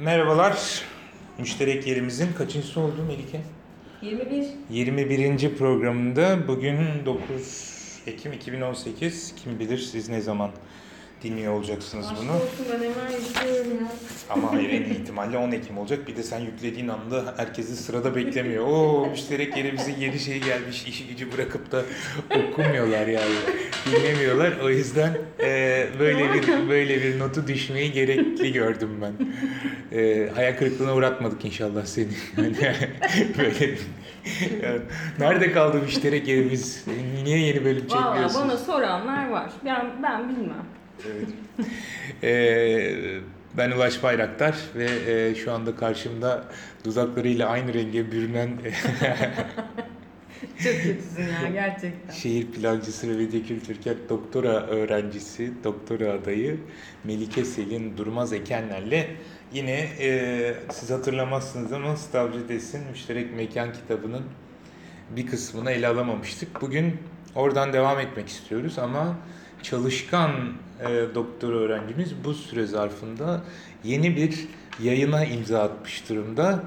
Merhabalar. Müşterek yerimizin kaçıncısı oldu Melike? 21. 21. programında bugün 9 Ekim 2018. Kim bilir siz ne zaman dinliyor olacaksınız Aşk bunu. olsun ben hemen gidiyorum ya. Ama hayır en iyi ihtimalle 10 Ekim olacak. Bir de sen yüklediğin anda herkesi sırada beklemiyor. Oo müşterek yerimizin yeni şeyi gelmiş. işi gücü bırakıp da okumuyorlar yani. Dinlemiyorlar. O yüzden e, böyle bir böyle bir notu düşmeyi gerekli gördüm ben. E, hayal kırıklığına uğratmadık inşallah seni. Yani böyle yani nerede kaldı müşterek yerimiz? Niye yeni bölüm Valla çekmiyorsun? bana soranlar var. Ben, ben bilmem. Evet. Ee, ben Ulaş Bayraktar ve e, şu anda karşımda dudaklarıyla aynı renge bürünen Çok kötüsün ya gerçekten. şehir plancısı ve Vedi Kültürkent doktora öğrencisi, doktora adayı Melike Selin Durmaz Ekenler'le yine e, siz hatırlamazsınız ama Stavrides'in Müşterek Mekan kitabının bir kısmını ele alamamıştık. Bugün oradan devam etmek istiyoruz ama çalışkan e, doktor öğrencimiz bu süre zarfında yeni bir yayına imza atmış durumda.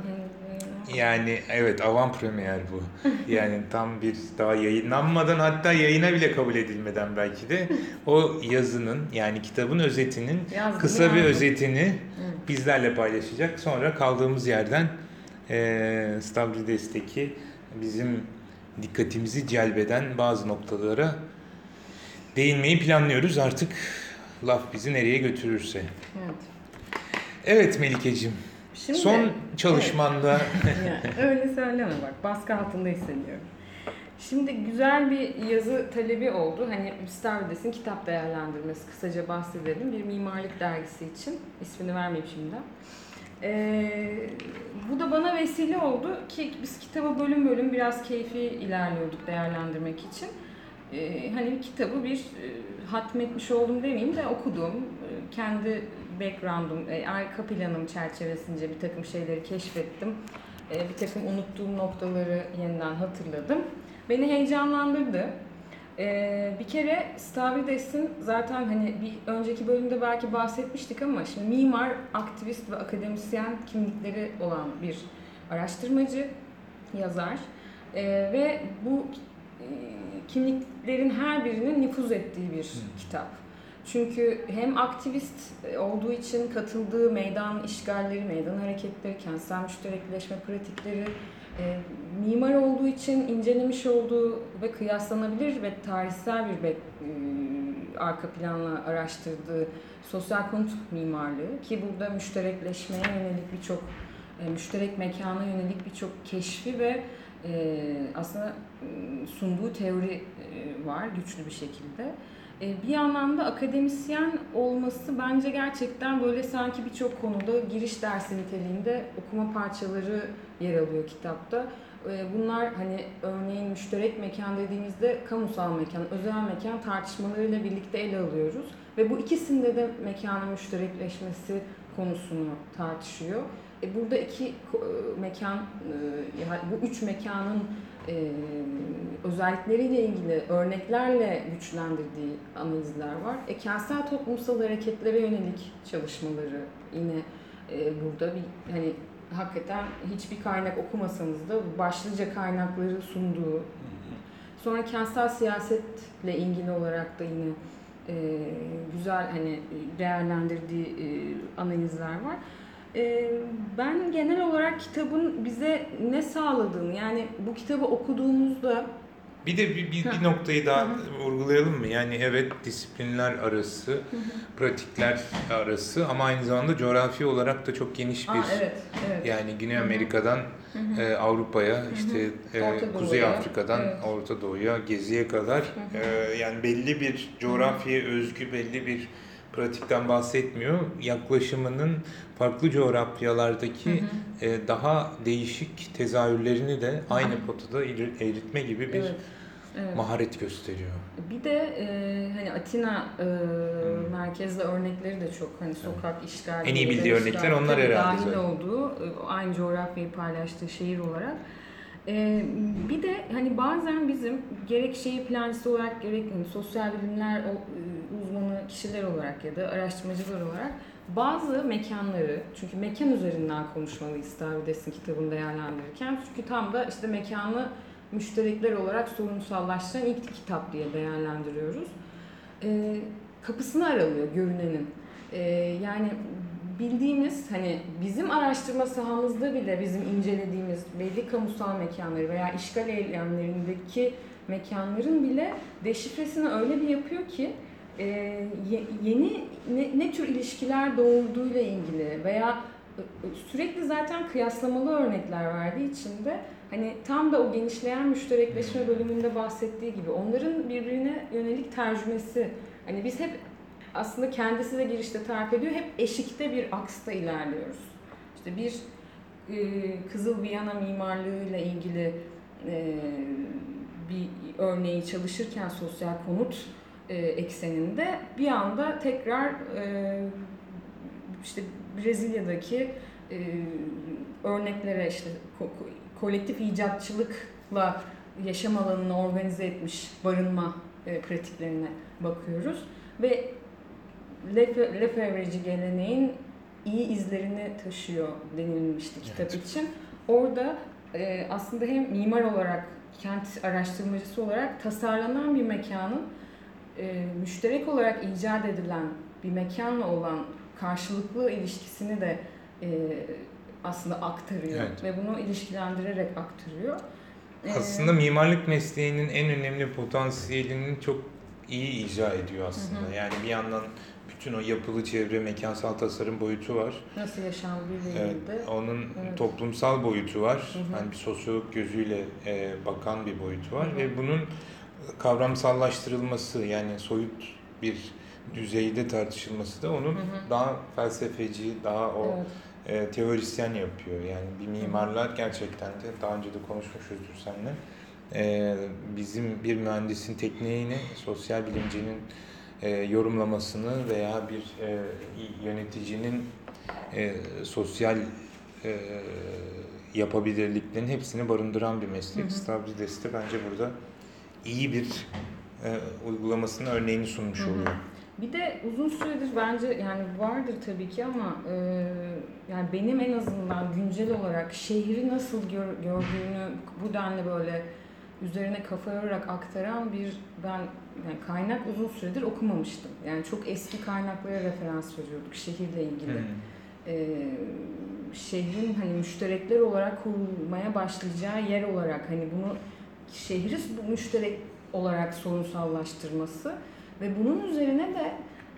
Yani evet avan premier bu. Yani tam bir daha yayınlanmadan hatta yayına bile kabul edilmeden belki de o yazının yani kitabın özetinin Yazdım, kısa bir yazdım. özetini bizlerle paylaşacak. Sonra kaldığımız yerden e, Stavrides'teki bizim dikkatimizi celbeden bazı noktalara değinmeyi planlıyoruz. Artık laf bizi nereye götürürse. Evet. Evet Melike'cim. Şimdi, Son çalışmanda Yani öyle söyleme bak baskı altında hissediyorum. Şimdi güzel bir yazı talebi oldu. Hani Stavrides'in kitap değerlendirmesi kısaca bahsedelim. Bir mimarlık dergisi için. ismini vermeyeyim şimdi. Ee, bu da bana vesile oldu ki biz kitabı bölüm bölüm biraz keyfi ilerliyorduk değerlendirmek için. Ee, hani kitabı bir e, hatmetmiş oldum demeyeyim de okudum. E, kendi background'um, e, arka planım çerçevesince bir takım şeyleri keşfettim. E, bir takım unuttuğum noktaları yeniden hatırladım. Beni heyecanlandırdı. E, bir kere Stavrides'in zaten hani bir önceki bölümde belki bahsetmiştik ama şimdi mimar, aktivist ve akademisyen kimlikleri olan bir araştırmacı, yazar. E, ve bu e, kimliklerin her birinin nüfuz ettiği bir kitap. Çünkü hem aktivist olduğu için katıldığı meydan işgalleri, meydan hareketleri, kentsel müşterekleşme pratikleri, e, mimar olduğu için incelemiş olduğu ve kıyaslanabilir ve tarihsel bir bek- e, arka planla araştırdığı sosyal konut mimarlığı ki burada müşterekleşmeye yönelik birçok e, müşterek mekana yönelik birçok keşfi ve e, aslında e, sunduğu teori e, var güçlü bir şekilde. E, Bir yandan da akademisyen olması bence gerçekten böyle sanki birçok konuda giriş dersi niteliğinde okuma parçaları yer alıyor kitapta. E, Bunlar hani örneğin müşterek mekan dediğimizde kamusal mekan, özel mekan tartışmalarıyla birlikte ele alıyoruz. Ve bu ikisinde de mekanın müşterekleşmesi konusunu tartışıyor. E, Burada iki mekan, bu üç mekanın e, özellikleriyle ilgili örneklerle güçlendirdiği analizler var. E, kentsel toplumsal hareketlere yönelik çalışmaları yine e, burada bir hani hakikaten hiçbir kaynak okumasanız da başlıca kaynakları sunduğu. Sonra kentsel siyasetle ilgili olarak da yine e, güzel hani değerlendirdiği e, analizler var. E, ben genel olarak kitabın bize ne sağladığını yani bu kitabı okuduğumuzda Bir de bir, bir, bir noktayı daha vurgulayalım mı? Yani evet disiplinler arası, pratikler arası ama aynı zamanda coğrafi olarak da çok geniş bir Aa, evet, evet. yani Güney. Amerika'dan e, Avrupa'ya, işte e, Kuzey Afrika'dan evet. Orta Doğu'ya, Gezi'ye kadar e, yani belli bir coğrafyaya özgü belli bir pratikten bahsetmiyor. Yaklaşımının farklı coğrafyalardaki Hı hı. e, daha değişik tezahürlerini de aynı potada eri- eritme gibi bir Evet, evet. maharet gösteriyor. Bir de e, hani Atina e, merkezli örnekleri de çok hani sokak işgali En iyi bildiği örnekler işgal, onlar herhalde dahil zaten. olduğu e, aynı coğrafyayı paylaştığı şehir olarak. E, bir de hani bazen bizim gerek şehir plancısı olarak gerek hani sosyal bilimler kişiler olarak ya da araştırmacılar olarak bazı mekanları, çünkü mekan üzerinden konuşmalıyız Stavrides'in kitabını değerlendirirken. Çünkü tam da işte mekanı müşterekler olarak sorunsallaştıran ilk kitap diye değerlendiriyoruz. Ee, kapısını aralıyor görünenin. Ee, yani bildiğimiz hani bizim araştırma sahamızda bile bizim incelediğimiz belli kamusal mekanları veya işgal eylemlerindeki mekanların bile deşifresini öyle bir yapıyor ki e, ye- yeni ne, ne tür ilişkiler doğurduğuyla ilgili veya sürekli zaten kıyaslamalı örnekler verdiği için de hani tam da o genişleyen müşterekleşme bölümünde bahsettiği gibi onların birbirine yönelik tercümesi hani biz hep aslında kendisi de girişte tarif ediyor hep eşikte bir aksta ilerliyoruz. İşte bir e, Kızıl Viyana mimarlığıyla ilgili e, bir örneği çalışırken sosyal konut e, ekseninde bir anda tekrar e, işte Brezilya'daki e, örneklere işte ko- ko- kolektif icatçılıkla yaşam alanını organize etmiş barınma e, pratiklerine bakıyoruz ve Lefe- Lefebvre'ci geleneğin iyi izlerini taşıyor denilmişti kitap Evet. için. Orada e, aslında hem mimar olarak, kent araştırmacısı olarak tasarlanan bir mekanın e, müşterek olarak icat edilen bir mekanla olan karşılıklı ilişkisini de e, aslında aktarıyor Evet. ve bunu ilişkilendirerek aktarıyor. E, Aslında mimarlık mesleğinin en önemli potansiyelini çok iyi icra ediyor aslında. Hı. Yani bir yandan bütün o yapılı çevre, mekansal tasarım boyutu var. nasıl yaşandığıyla Evet, onun Evet. toplumsal boyutu var. Hı hı. Hani bir sosyolog gözüyle e, bakan bir boyutu var Hı hı. ve bunun kavramsallaştırılması yani soyut bir düzeyde tartışılması da onu Hı hı. daha felsefeci, daha o evet. e, teorisyen yapıyor. Yani bir mimarlar gerçekten de daha önce de konuşmuşuzdur seninle. E, bizim bir mühendisin tekniğini sosyal bilimcinin e, yorumlamasını veya bir e, yöneticinin e, sosyal e, yapabilirliklerin hepsini barındıran bir meslek. Hı. Stavrides'te bence burada iyi bir e, uygulamasının örneğini sunmuş Hı hı. oluyor. Bir de uzun süredir bence yani vardır tabii ki ama e, yani benim en azından güncel olarak şehri nasıl gör- gördüğünü bu denli böyle üzerine kafa yorarak aktaran bir ben yani kaynak uzun süredir okumamıştım. Yani çok eski kaynaklara referans veriyorduk şehirle ilgili. E, şehrin hani müşterekler olarak kurulmaya başlayacağı yer olarak hani bunu şehri bu müşterek olarak sorunsallaştırması ve bunun üzerine de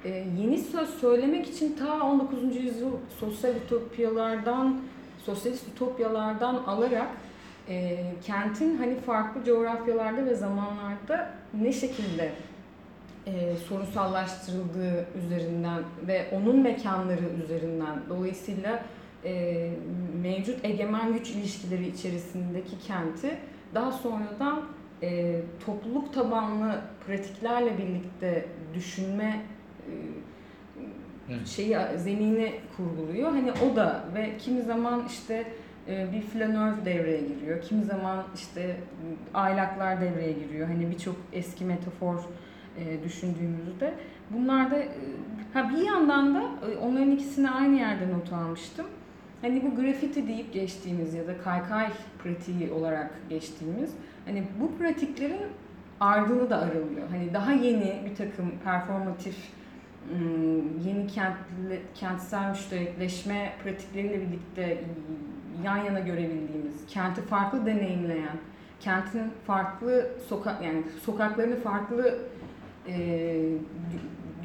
e, yeni söz söylemek için ta 19. yüzyıl sosyal ütopyalardan sosyalist ütopyalardan alarak e, kentin hani farklı coğrafyalarda ve zamanlarda ne şekilde e, sorunsallaştırıldığı üzerinden ve onun mekanları üzerinden dolayısıyla e, mevcut egemen güç ilişkileri içerisindeki kenti daha sonradan e, topluluk tabanlı pratiklerle birlikte düşünme e, şeyi zemini kurguluyor. Hani o da ve kimi zaman işte e, bir flanör devreye giriyor. Kimi zaman işte e, aylaklar devreye giriyor. Hani birçok eski metafor e, düşündüğümüzde. Bunlar da e, ha bir yandan da e, onların ikisini aynı yerde not almıştım. Hani bu grafiti deyip geçtiğimiz ya da kaykay pratiği olarak geçtiğimiz hani bu pratiklerin ardını da aralıyor. Hani daha yeni bir takım performatif ım, yeni kentli, kentsel müşterekleşme pratikleriyle birlikte yan yana görebildiğimiz, kenti farklı deneyimleyen, kentin farklı sokak yani sokaklarını farklı e,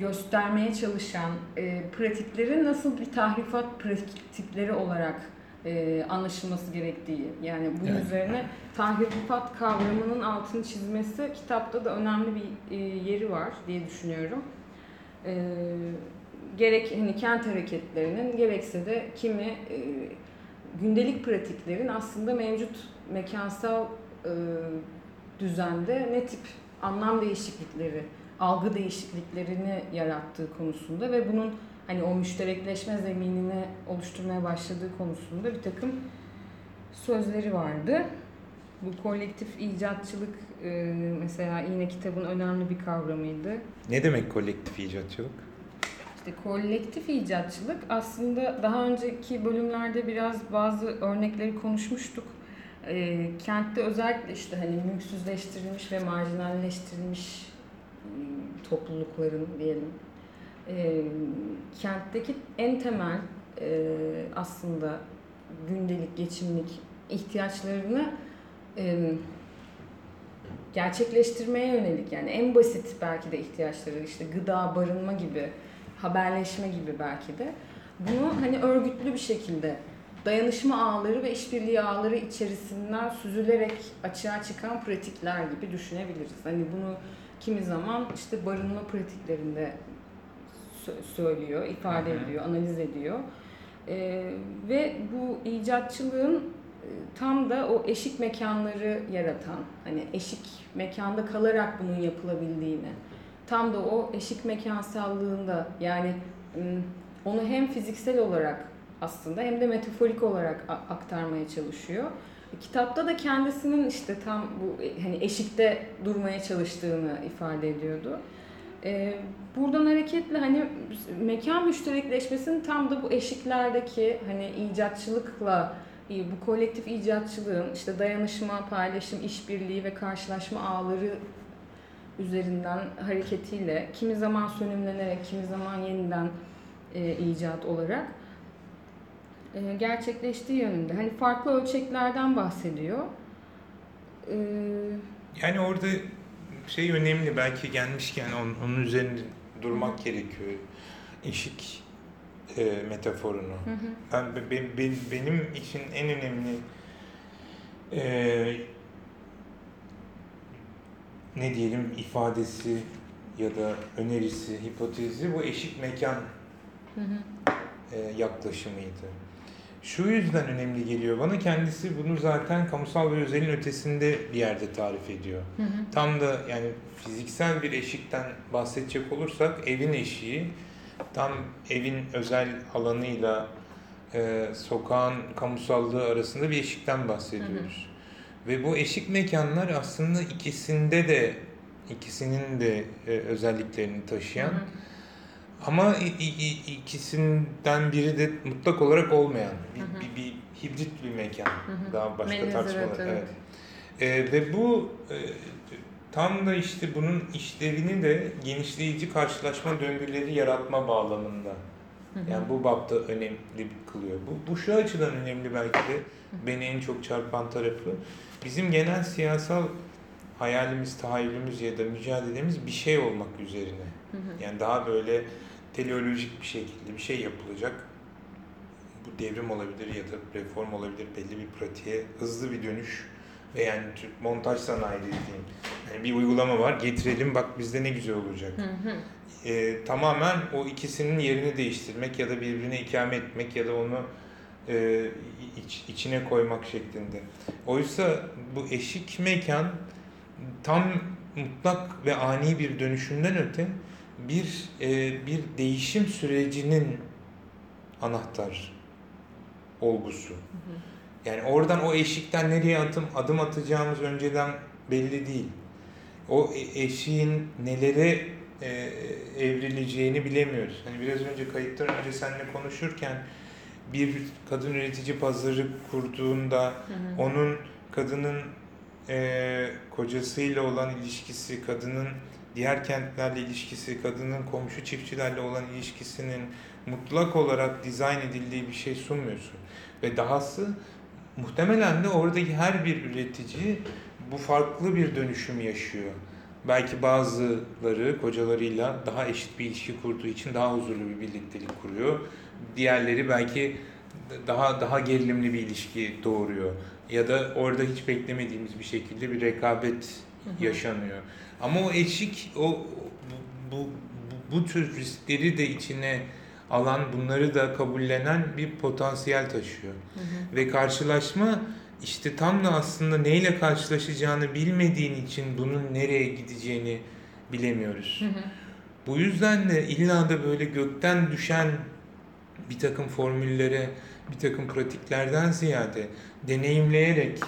göstermeye çalışan e, pratikleri nasıl bir tahrifat pratikleri olarak e, anlaşılması gerektiği yani bunun Evet. üzerine tahrifat kavramının altını çizmesi kitapta da önemli bir e, yeri var diye düşünüyorum. E, gerek hani kent hareketlerinin gerekse de kimi e, gündelik pratiklerin aslında mevcut mekansal e, düzende ne tip anlam değişiklikleri, algı değişikliklerini yarattığı konusunda ve bunun hani o müşterekleşme zeminini oluşturmaya başladığı konusunda bir takım sözleri vardı. Bu kolektif icatçılık e, mesela yine kitabın önemli bir kavramıydı. Ne demek kolektif icatçılık? İşte kolektif icatçılık aslında daha önceki bölümlerde biraz bazı örnekleri konuşmuştuk. Kentte özellikle işte hani mülksüzleştirilmiş ve marjinalleştirilmiş toplulukların diyelim e, kentteki en temel e, aslında gündelik geçimlik ihtiyaçlarını e, gerçekleştirmeye yönelik yani en basit belki de ihtiyaçları işte gıda, barınma gibi, haberleşme gibi belki de bunu hani örgütlü bir şekilde dayanışma ağları ve işbirliği ağları içerisinden süzülerek açığa çıkan pratikler gibi düşünebiliriz. Hani bunu kimi zaman işte barınma pratiklerinde sö- söylüyor, ifade Hı hı. ediyor, analiz ediyor. Ee, ve bu icatçılığın e, tam da o eşik mekanları yaratan, hani eşik mekanda kalarak bunun yapılabildiğini, tam da o eşik mekansallığında yani onu hem fiziksel olarak aslında hem de metaforik olarak aktarmaya çalışıyor. Kitapta da kendisinin işte tam bu e, hani eşikte durmaya çalıştığını ifade ediyordu. Ee, buradan hareketle hani mekan müşterekleşmesinin tam da bu eşiklerdeki hani icatçılıkla e, bu kolektif icatçılığın işte dayanışma, paylaşım, işbirliği ve karşılaşma ağları üzerinden hareketiyle kimi zaman sönümlenerek, kimi zaman yeniden e, icat olarak e, gerçekleştiği yönünde. Hani farklı ölçeklerden bahsediyor. Ee, Yani orada şey önemli belki gelmişken onun, onun üzerinde durmak gerekiyor. Eşik e, metaforunu. hı hı. Ben, be- be- be- benim için en önemli e, ne diyelim ifadesi ya da önerisi, hipotezi bu eşik mekan Hı hı. e, yaklaşımıydı. Şu yüzden önemli geliyor bana kendisi bunu zaten kamusal ve özelin ötesinde bir yerde tarif ediyor. Hı hı. Tam da yani fiziksel bir eşikten bahsedecek olursak evin eşiği tam evin özel alanıyla e, sokağın kamusallığı arasında bir eşikten bahsediyoruz. Ve bu eşik mekanlar aslında ikisinde de ikisinin de e, özelliklerini taşıyan Hı hı. Ama ikisinden biri de mutlak olarak olmayan bir, Hı hı. bir, bir hibrit bir mekan. Hı hı. Daha başka Melez, tartışmalar. evet, evet. Ee, ve bu e, tam da işte bunun işlevini de genişleyici karşılaşma döngüleri yaratma bağlamında. Hı hı. Yani bu bapta önemli kılıyor. Bu, bu şu açıdan önemli belki de beni en çok çarpan tarafı. Bizim genel siyasal hayalimiz, tahayyülümüz ya da mücadelemiz bir şey olmak üzerine. Hı hı. Yani daha böyle teleolojik bir şekilde bir şey yapılacak. Bu devrim olabilir ya da reform olabilir belli bir pratiğe hızlı bir dönüş ve yani Türk montaj sanayi dediğim yani bir uygulama var getirelim bak bizde ne güzel olacak. Hı hı. Ee, tamamen o ikisinin yerini değiştirmek ya da birbirine ikame etmek ya da onu e, iç- içine koymak şeklinde. Oysa bu eşik mekan tam mutlak ve ani bir dönüşümden öte bir e, bir değişim sürecinin anahtar olgusu. Yani oradan o eşikten nereye adım adım atacağımız önceden belli değil. O e- eşiğin nelere e, evrileceğini bilemiyoruz. Hani biraz önce kayıttan önce seninle konuşurken bir kadın üretici pazarı kurduğunda Hı hı. onun kadının e, kocasıyla olan ilişkisi, kadının diğer kentlerle ilişkisi, kadının komşu çiftçilerle olan ilişkisinin mutlak olarak dizayn edildiği bir şey sunmuyorsun. Ve dahası muhtemelen de oradaki her bir üretici bu farklı bir dönüşüm yaşıyor. Belki bazıları kocalarıyla daha eşit bir ilişki kurduğu için daha huzurlu bir birliktelik kuruyor. Diğerleri belki daha daha gerilimli bir ilişki doğuruyor. Ya da orada hiç beklemediğimiz bir şekilde bir rekabet Hı hı. Ama o eşik, o bu, bu, bu, bu tür riskleri de içine alan, bunları da kabullenen bir potansiyel taşıyor. Hı hı. Ve karşılaşma işte tam da aslında neyle karşılaşacağını bilmediğin için bunun nereye gideceğini bilemiyoruz. Hı hı. Bu yüzden de illa da böyle gökten düşen bir takım formüllere, bir takım pratiklerden ziyade deneyimleyerek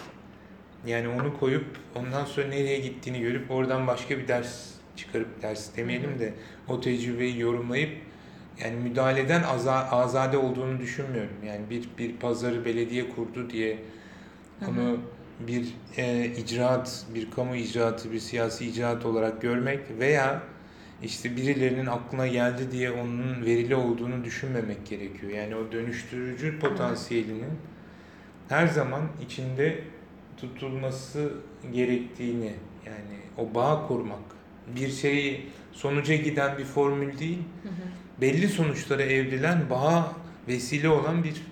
yani onu koyup ondan sonra nereye gittiğini görüp oradan başka bir ders çıkarıp ders demeyelim de o tecrübeyi yorumlayıp yani müdahaleden aza- azade olduğunu düşünmüyorum. Yani bir bir pazarı belediye kurdu diye onu bir e, icraat, bir kamu icraatı, bir siyasi icraat olarak görmek veya işte birilerinin aklına geldi diye onun verili olduğunu düşünmemek gerekiyor. Yani o dönüştürücü potansiyelinin her zaman içinde tutulması gerektiğini yani o bağı kurmak bir şeyi sonuca giden bir formül değil Hı hı. belli sonuçlara evrilen bağa vesile olan bir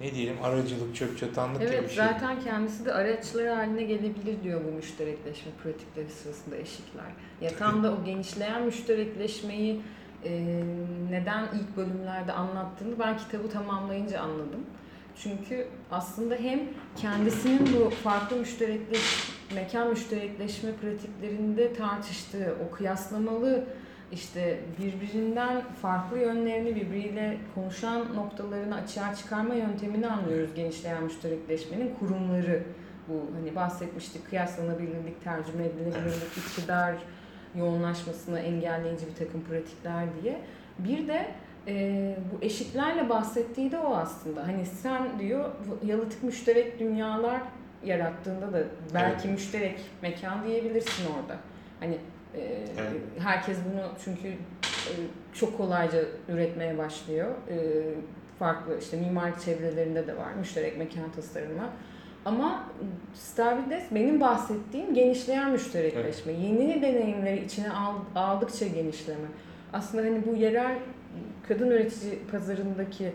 ne diyelim aracılık çöp çatanlık gibi bir Evet şey. zaten kendisi de araçları haline gelebilir diyor bu müşterekleşme pratikleri sırasında eşikler. Ya tam da o genişleyen müşterekleşmeyi e, neden ilk bölümlerde anlattığını ben kitabı tamamlayınca anladım. Çünkü aslında hem kendisinin bu farklı müşterekleş, mekan müşterekleşme pratiklerinde tartıştığı o kıyaslamalı işte birbirinden farklı yönlerini birbiriyle konuşan noktalarını açığa çıkarma yöntemini anlıyoruz genişleyen müşterekleşmenin kurumları bu hani bahsetmiştik kıyaslanabilirlik, tercüme edilebilirlik, iktidar yoğunlaşmasını engelleyici bir takım pratikler diye. Bir de e, bu eşiklerle bahsettiği de o aslında. Hani sen diyor yalıtık müşterek dünyalar yarattığında da belki müşterek mekan diyebilirsin orada. Hani e, Evet. herkes bunu çünkü e, çok kolayca üretmeye başlıyor. E, farklı işte mimarlık çevrelerinde de var müşterek mekan tasarımı. Ama Stavrides benim bahsettiğim genişleyen müşterekleşme. Yeni deneyimleri içine al- aldıkça genişleme. Aslında hani bu yerel kadın üretici pazarındaki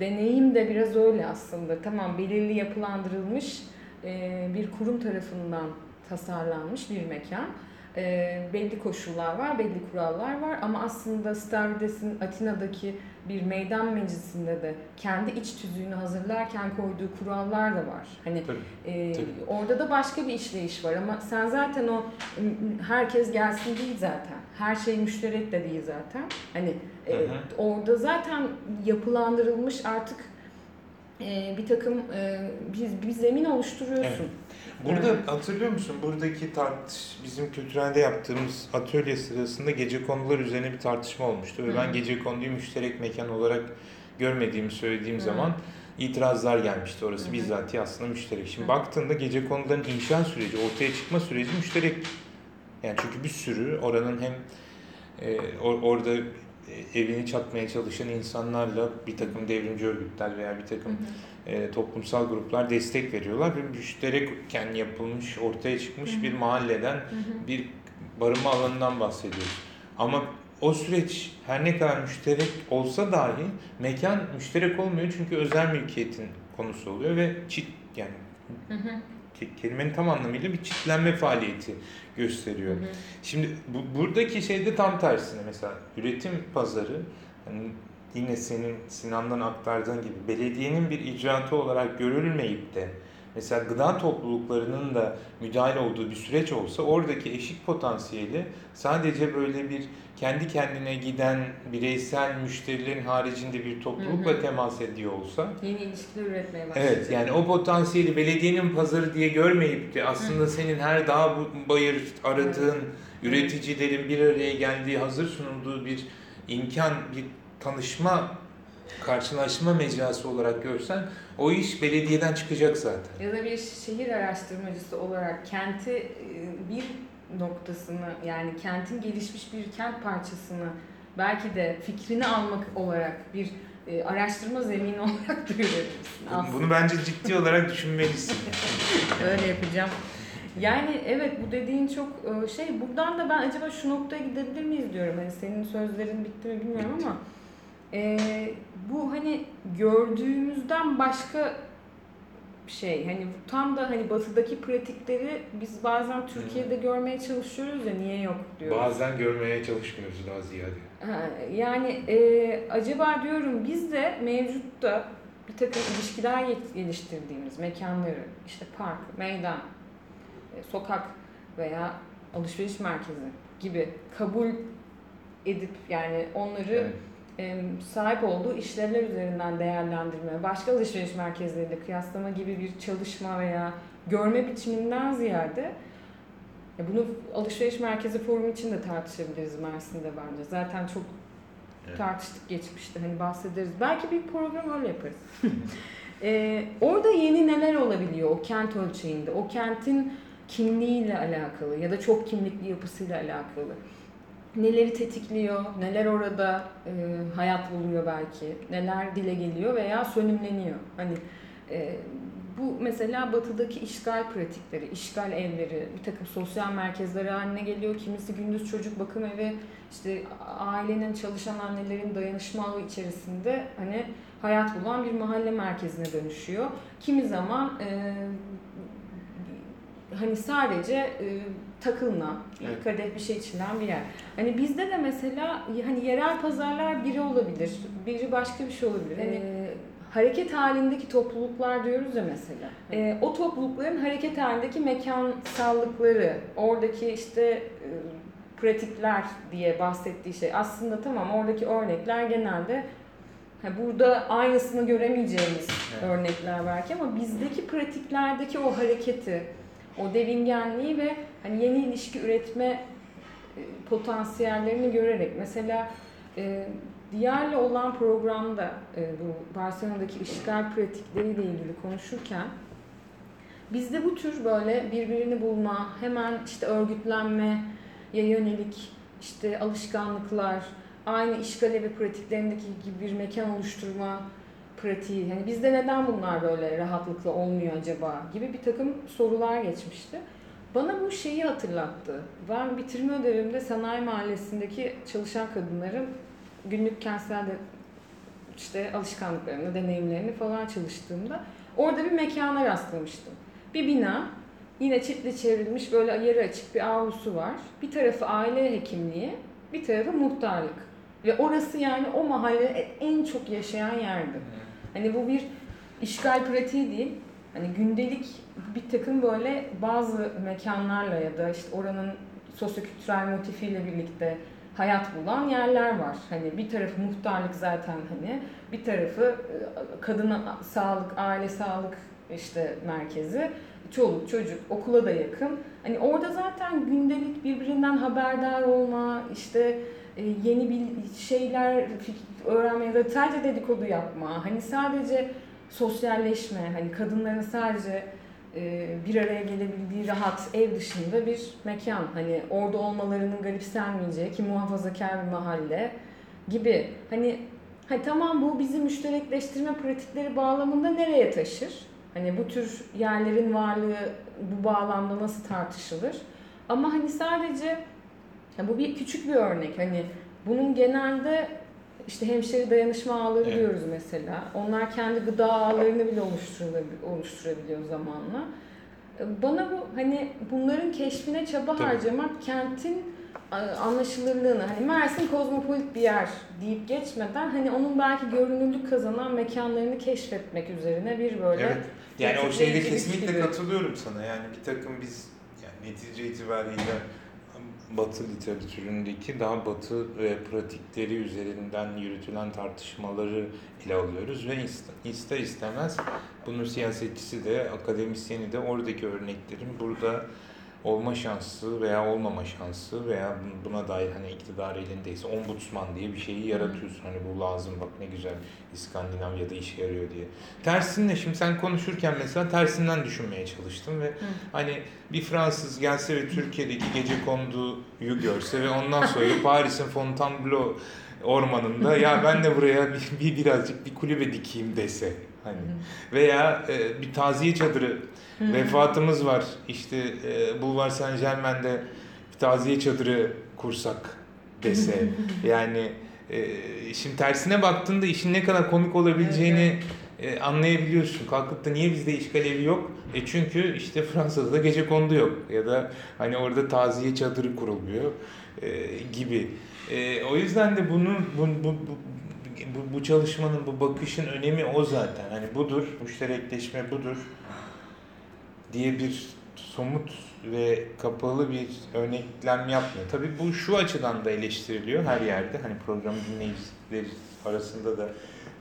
deneyim de biraz öyle aslında. Tamam belirli yapılandırılmış e, bir kurum tarafından tasarlanmış bir mekan. E, belli koşullar var, belli kurallar var ama aslında Stavrides'in Atina'daki bir meydan meclisinde de kendi iç tüzüğünü hazırlarken koyduğu kurallar da var. Hani Tabii. ee, Tabii. orada da başka bir işleyiş var ama sen zaten o herkes gelsin değil zaten. Her şey müşterek de değil zaten. Hani e, Hı hı. orada zaten yapılandırılmış artık e, bir takım e, bir, bir zemin oluşturuyorsun. Burada Evet. hatırlıyor musun? Buradaki tartış bizim kültürelde yaptığımız atölye sırasında gece konular üzerine bir tartışma olmuştu ve Hı ben gece konuyu müşterek mekan olarak görmediğimi söylediğim Hı. zaman itirazlar gelmişti orası. Hı. Bizzatihi aslında müşterek. Şimdi Hı. baktığında gece konuların inşa süreci, ortaya çıkma süreci müşterek. Yani çünkü bir sürü oranın hem e, or- orada evini çatmaya çalışan insanlarla bir takım devrimci örgütler veya bir takım e, toplumsal gruplar destek veriyorlar ve müşterekken yapılmış, ortaya çıkmış Hı hı. bir mahalleden, Hı hı. bir barınma alanından bahsediyoruz. Ama o süreç her ne kadar müşterek olsa dahi mekan müşterek olmuyor çünkü özel mülkiyetin konusu oluyor ve çit yani Hı hı. ke- kelimenin tam anlamıyla bir çitlenme faaliyeti gösteriyor. Hı hı. Şimdi bu, buradaki şey de tam tersine mesela üretim pazarı hani yine senin Sinan'dan aktardığın gibi belediyenin bir icraatı olarak görülmeyip de mesela gıda topluluklarının da müdahale olduğu bir süreç olsa oradaki eşik potansiyeli sadece böyle bir kendi kendine giden bireysel müşterilerin haricinde bir toplulukla Hı hı. temas ediyor olsa Yeni ilişkiler üretmeye başlayacak. Evet yani o potansiyeli belediyenin pazarı diye görmeyip de aslında senin her dağ bayır aradığın üreticilerin bir araya geldiği hazır sunulduğu bir imkan, bir tanışma, karşılaşma mecrası olarak görsen o iş belediyeden çıkacak zaten. Ya da bir şehir araştırmacısı olarak kenti e, bir noktasını yani kentin gelişmiş bir kent parçasını belki de fikrini almak olarak bir e, araştırma zemini olarak da görebilirsin aslında. Bunu bence ciddi olarak düşünmelisin. Öyle yapacağım. Yani evet bu dediğin çok e, şey buradan da ben acaba şu noktaya gidebilir miyiz diyorum. Hani senin sözlerin bitti mi bilmiyorum Bitti. ama e, bu hani gördüğümüzden başka şey hani tam da hani batıdaki pratikleri biz bazen Türkiye'de görmeye çalışıyoruz ya niye yok diyoruz. Bazen görmeye çalışmıyoruz daha ziyade. Ha, Yani e, acaba diyorum biz de mevcutta bir takım ilişkiler geliştirdiğimiz mekanları işte park, meydan, e, sokak veya alışveriş merkezi gibi kabul edip yani onları Evet. Sahip olduğu işlevler üzerinden değerlendirme, başka alışveriş merkezleriyle kıyaslama gibi bir çalışma veya görme biçiminden ziyade ya bunu alışveriş merkezi forum için de tartışabiliriz Mersin'de bence. Zaten çok Evet. tartıştık geçmişte hani bahsederiz. Belki bir program öyle yaparız. Ee, orada yeni neler olabiliyor o kent ölçeğinde, o kentin kimliğiyle alakalı ya da çok kimlikli yapısıyla alakalı. Neleri tetikliyor, neler orada e, hayat buluyor belki, neler dile geliyor veya sönümleniyor. Hani e, bu mesela batıdaki işgal pratikleri, işgal evleri, bir takım sosyal merkezleri haline geliyor. Kimisi gündüz çocuk bakım evi, işte ailenin çalışan annelerin dayanışma ağı içerisinde hani hayat bulan bir mahalle merkezine dönüşüyor. Kimi zaman e, hani sadece e, takılınan, Evet. kadeh bir şey içilen bir yer. Hani bizde de mesela hani yerel pazarlar biri olabilir, biri başka bir şey olabilir. Hani hareket halindeki topluluklar diyoruz ya mesela. E, o toplulukların hareket halindeki mekansallıkları, oradaki işte e, pratikler diye bahsettiği şey aslında tamam oradaki örnekler genelde ha, burada aynısını göremeyeceğimiz Evet. örnekler belki ama bizdeki pratiklerdeki o hareketi, o devingenliği ve hani yeni ilişki üretme e, potansiyellerini görerek. Mesela e, Diyar'la olan programda e, bu Barcelona'daki işgal pratikleriyle ilgili konuşurken bizde bu tür böyle birbirini bulma, hemen işte örgütlenme ya yönelik işte alışkanlıklar, aynı işgal evi pratiklerindeki gibi bir mekan oluşturma pratiği. Hani bizde neden bunlar böyle rahatlıkla olmuyor acaba gibi bir takım sorular geçmişti. Bana bu şeyi hatırlattı. Ben bitirme ödevimde Sanayi Mahallesi'ndeki çalışan kadınların günlük kentsel de işte alışkanlıklarını, deneyimlerini falan çalıştığımda orada bir mekana rastlamıştım. Bir bina, yine çitle çevrilmiş böyle yarı açık bir avlusu var. Bir tarafı aile hekimliği, bir tarafı muhtarlık. Ve orası yani o mahallede en çok yaşayan yerdi. Hani bu bir işgal pratiği değil. Hani gündelik bir takım böyle bazı mekanlarla ya da işte oranın sosyokültürel motifiyle birlikte hayat bulan yerler var. Hani bir tarafı muhtarlık zaten hani bir tarafı e, kadın sağlık, aile sağlık işte merkezi, çoluk çocuk okula da yakın. Hani orada zaten gündelik birbirinden haberdar olma, işte yeni bir şeyler öğrenme ya da sadece dedikodu yapma. Hani sadece sosyalleşme, hani kadınların sadece e, bir araya gelebildiği rahat ev dışında bir mekan. Hani orada olmalarının garipsenmeyeceği ki muhafazakar bir mahalle gibi. Hani ha tamam bu bizi müşterekleştirme pratikleri bağlamında nereye taşır? Hani bu tür yerlerin varlığı bu bağlamda nasıl tartışılır? Ama hani sadece ya bu bir küçük bir örnek. Hani bunun genelde işte hemşeri dayanışma ağları Evet. diyoruz mesela. Onlar kendi gıda ağlarını bile oluşturabiliyor, zamanla. E, Bana bu hani bunların keşfine çaba Tabii. harcamak kentin e, anlaşılırlığını hani Mersin kozmopolit bir yer deyip geçmeden hani onun belki görünürlük kazanan mekanlarını keşfetmek üzerine bir böyle Evet. Yani o şeyde kesinlikle gibi. katılıyorum sana. Yani bir takım biz yani netice itibariyle Batı literatüründeki daha Batı e, pratikleri üzerinden yürütülen tartışmaları ele alıyoruz ve iste- ister istemez bunun siyasetçisi de akademisyeni de oradaki örneklerin burada olma şansı veya olmama şansı veya bun- buna dair hani iktidar elindeyse ombudsman diye bir şeyi yaratıyorsun. Hani bu lazım bak ne güzel İskandinavya'da işe yarıyor diye. Tersinle şimdi sen konuşurken mesela tersinden düşünmeye çalıştım ve hani bir Fransız gelse ve Türkiye'deki gece konduyu görse ve ondan sonra Paris'in Fontainebleau ormanında ya ben de buraya bir, bir birazcık bir kulübe dikeyim dese hani veya e, bir taziye çadırı Hı. vefatımız var işte e, Boulevard Saint Germain'de bir taziye çadırı kursak dese yani e, şimdi tersine baktığında işin ne kadar komik olabileceğini e, anlayabiliyorsun. Kalkıp da niye bizde işgal evi yok? E çünkü işte Fransa'da gece kondu yok ya da hani orada taziye çadırı kurulmuyor e, gibi. E, o yüzden de bunu bu, bu, bu, bu, bu çalışmanın bu bakışın önemi o zaten. Hani budur, müşterekleşme budur diye bir somut ve kapalı bir örneklem yapmıyor. Tabii bu şu açıdan da eleştiriliyor her yerde. Hani program dinleyicileri arasında da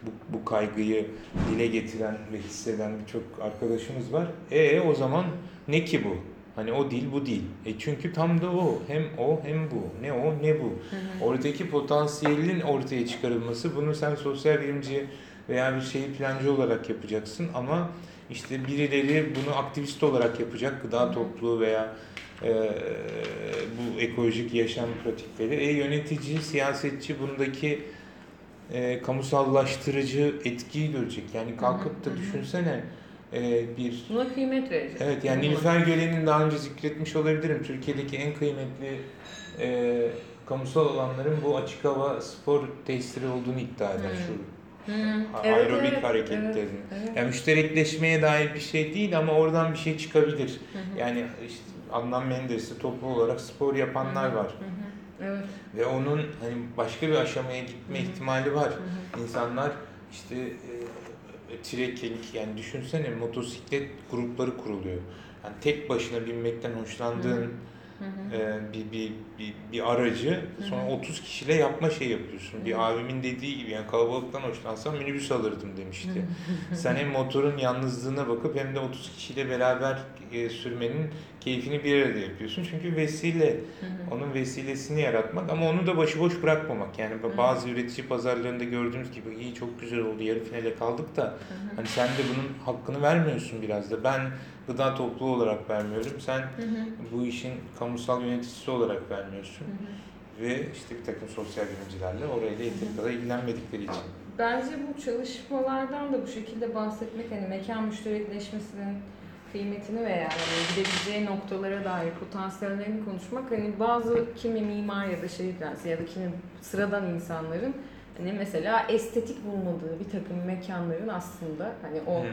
bu, bu kaygıyı dile getiren ve hisseden birçok arkadaşımız var. E o zaman ne ki bu? Hani o değil bu değil. E çünkü tam da o. Hem o hem bu. Ne o ne bu. Oradaki potansiyelin ortaya çıkarılması bunu sen sosyal bilimci veya bir şeyi plancı olarak yapacaksın ama işte birileri bunu aktivist olarak yapacak gıda topluluğu veya e, bu ekolojik yaşam pratikleri. E yönetici, siyasetçi bundaki e, kamusallaştırıcı etkiyi görecek. Yani kalkıp da düşünsene e, bir Buna kıymet verecek. Evet yani? Nilüfer Gölen'in daha önce zikretmiş olabilirim. Türkiye'deki en kıymetli e, kamusal alanların bu açık hava spor tesisleri olduğunu iddia eder. Şu Hı, a- evet, aerobik evet, hareketlerin. evet, evet. Yani müşterekleşmeye dair bir şey değil ama oradan bir şey çıkabilir. Hı hı. Yani işte Adnan Menderes'i toplu olarak spor yapanlar Hı hı, var. hı hı. Evet. Ve onun hani başka bir aşamaya gitme Hı hı. ihtimali var. Hı hı. İnsanlar işte e, trekking yani düşünsene motosiklet grupları kuruluyor. Yani tek başına binmekten hoşlandığın Hı hı. e, bir, bir, bir, bir aracı sonra Hı hı. 30 kişiyle yapma şey yapıyorsun. Bir abimin dediği gibi yani kalabalıktan hoşlansam minibüs alırdım demişti. Sen hem motorun yalnızlığına bakıp hem de 30 kişiyle beraber e, sürmenin keyfini bir arada yapıyorsun. Çünkü vesile, onun vesilesini yaratmak ama onu da başıboş bırakmamak. Yani bazı üretici pazarlarında gördüğümüz gibi iyi çok güzel oldu yarı finale kaldık da hani sen de bunun hakkını vermiyorsun biraz da. Ben gıda topluluğu olarak vermiyorum. Sen bu işin kamusal yöneticisi olarak vermiyorsun. Hı hı. Ve işte bir takım sosyal bilimcilerle orayla yeteri kadar ilgilenmedikleri için. Bence bu çalışmalardan da bu şekilde bahsetmek hani mekan müşterekleşmesinin kıymetini veya yani gidebileceği noktalara dair potansiyellerini konuşmak hani bazı kimi mimar ya da şehir plancısı ya da kimi sıradan insanların hani mesela estetik bulmadığı bir takım mekanların aslında hani o Hmm.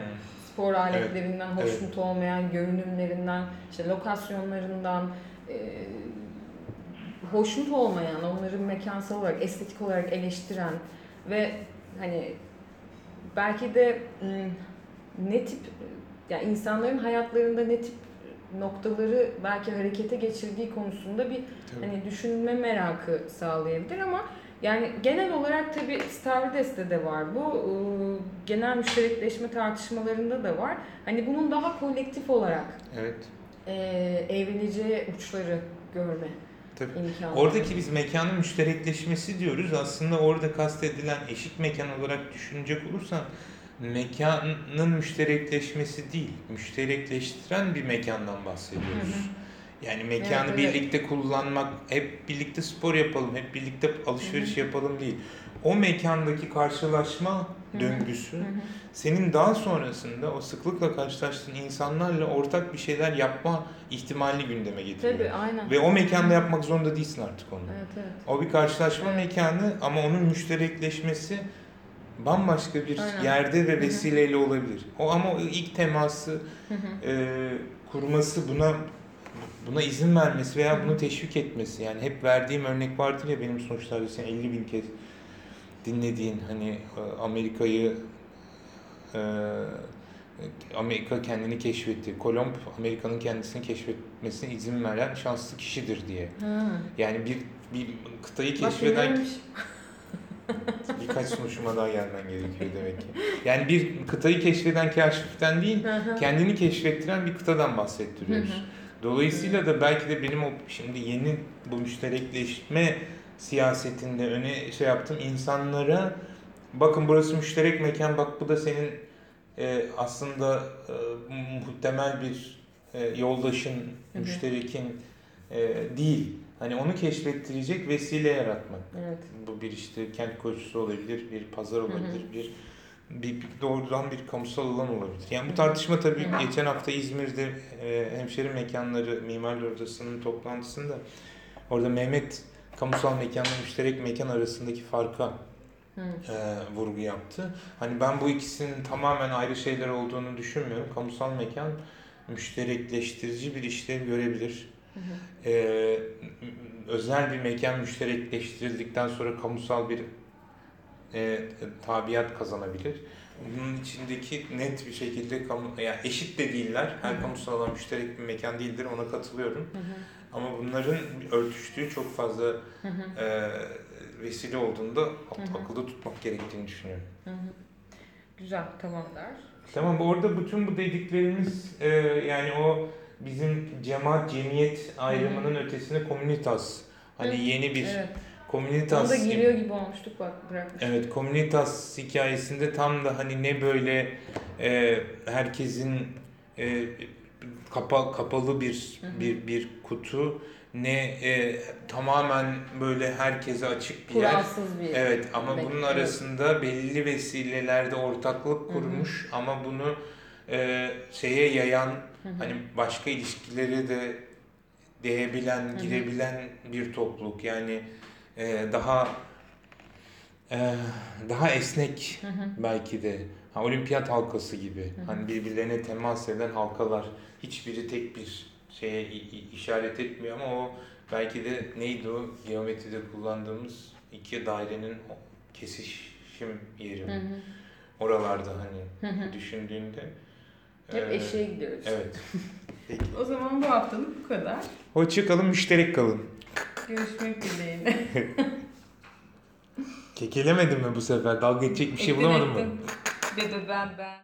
spor aletlerinden Evet. hoşnut olmayan görünümlerinden, işte lokasyonlarından e, hoşnut olmayan, onları mekansal olarak, estetik olarak eleştiren ve hani belki de ne tip yani insanların hayatlarında ne tip noktaları belki harekete geçirdiği konusunda bir Tabii. hani düşünme merakı sağlayabilir ama yani genel olarak tabii Stavrides'te de var bu. Genel müşterekleşme tartışmalarında da var. Hani bunun daha kolektif olarak Evet. e, evrileceği uçları görme Tabii. imkanı. Oradaki biz mekanın müşterekleşmesi diyoruz. Aslında orada kastedilen eşit mekan olarak düşünecek olursan mekanın müşterekleşmesi değil, müşterekleştiren bir mekandan bahsediyoruz. Hı hı. Yani mekanı Evet, evet. birlikte kullanmak, hep birlikte spor yapalım, hep birlikte alışveriş Hı yapalım değil. O mekandaki karşılaşma. Döngüsü senin daha sonrasında o sıklıkla karşılaştığın insanlarla ortak bir şeyler yapma ihtimalini gündeme getiriyor. Tabii aynen. Ve o mekanda yapmak zorunda değilsin artık onu. Evet evet. O bir karşılaşma Evet. mekanı ama onun müşterekleşmesi bambaşka bir Aynen. yerde ve vesileyle olabilir. O ama o ilk teması e, kurması buna buna izin vermesi veya bunu teşvik etmesi. Yani hep verdiğim örnek vardır ya benim sonuçlarda sen 50 bin kez dinlediğin hani e, Amerika'yı e, Amerika kendini keşfetti. Kolomb Amerika'nın kendisini keşfetmesine izin veren şanslı kişidir diye. Ha. Yani bir bir kıtayı Bak keşfeden birkaç sonuçma daha gelmen gerekiyor demek ki. Yani bir kıtayı keşfeden kaşiften değil, kendini keşfettiren bir kıtadan bahsettiriyoruz. Dolayısıyla da belki de benim o şimdi yeni bu müşterekleşme siyasetinde öne şey yaptım insanlara bakın burası müşterek mekan bak bu da senin e, aslında e, muhtemel bir e, yoldaşın, Hı hı. müşterekin e, değil. Hani onu keşfettirecek vesile yaratmak. Evet. Bu bir işte kent koşusu olabilir, bir pazar olabilir, bir, bir, bir doğrudan bir kamusal alan olabilir. Yani bu tartışma tabii hı. geçen hafta İzmir'de e, hemşeri mekanları Mimarlar Odası'nın toplantısında orada Mehmet kamusal mekanla müşterek mekan arasındaki farka Hı. e, vurgu yaptı. Hani ben bu ikisinin tamamen ayrı şeyler olduğunu düşünmüyorum. Kamusal mekan müşterekleştirici bir işlev görebilir. Hı hı. Ee, özel bir mekan müşterekleştirildikten sonra kamusal bir e, tabiat kazanabilir. Bunun içindeki net bir şekilde kamu, yani eşit de değiller. Her kamusal alan müşterek bir mekan değildir. Ona katılıyorum. Hı hı. Ama bunların örtüştüğü çok fazla Hı hı. e, vesile olduğunda hı. akılda tutmak gerektiğini düşünüyorum. Hı hı. Güzel, tamam der. Tamam bu orada bütün bu dediklerimiz e, yani o bizim cemaat cemiyet ayrımının ötesinde komünitas. Hani Hı, yeni bir Evet. komünitas Ona da gibi. giriyor gibi olmuştuk bak bırakmış. Evet, komünitas hikayesinde tam da hani ne böyle e, herkesin e, kapa, kapalı bir bir bir kutu ne e, tamamen böyle herkese açık bir yer. Kuralsız bir Evet ama Belki, bunun arasında belli vesilelerde ortaklık kurmuş ama bunu e, şeye yayan Hı hı. hani başka ilişkileri de değebilen, hı. girebilen bir topluluk. Yani e, daha e, daha esnek Hı hı. belki de. Ha, olimpiyat halkası gibi. Hı hı. Hani birbirlerine temas eden halkalar. Hiçbiri tek bir şeye işaret etmiyor ama o belki de neydi o geometride kullandığımız iki dairenin kesişim yeri. Hı. Oralarda hani Hı hı. düşündüğünde. Hep e, eşeğe gidiyoruz. Evet. Peki. O zaman bu haftalık bu kadar. Hoşça kalın, müşterek kalın. Görüşmek dileğiyle. Kekelemedim mi bu sefer? Dalga geçecek bir şey Ettin, bulamadın mı? be ben ben.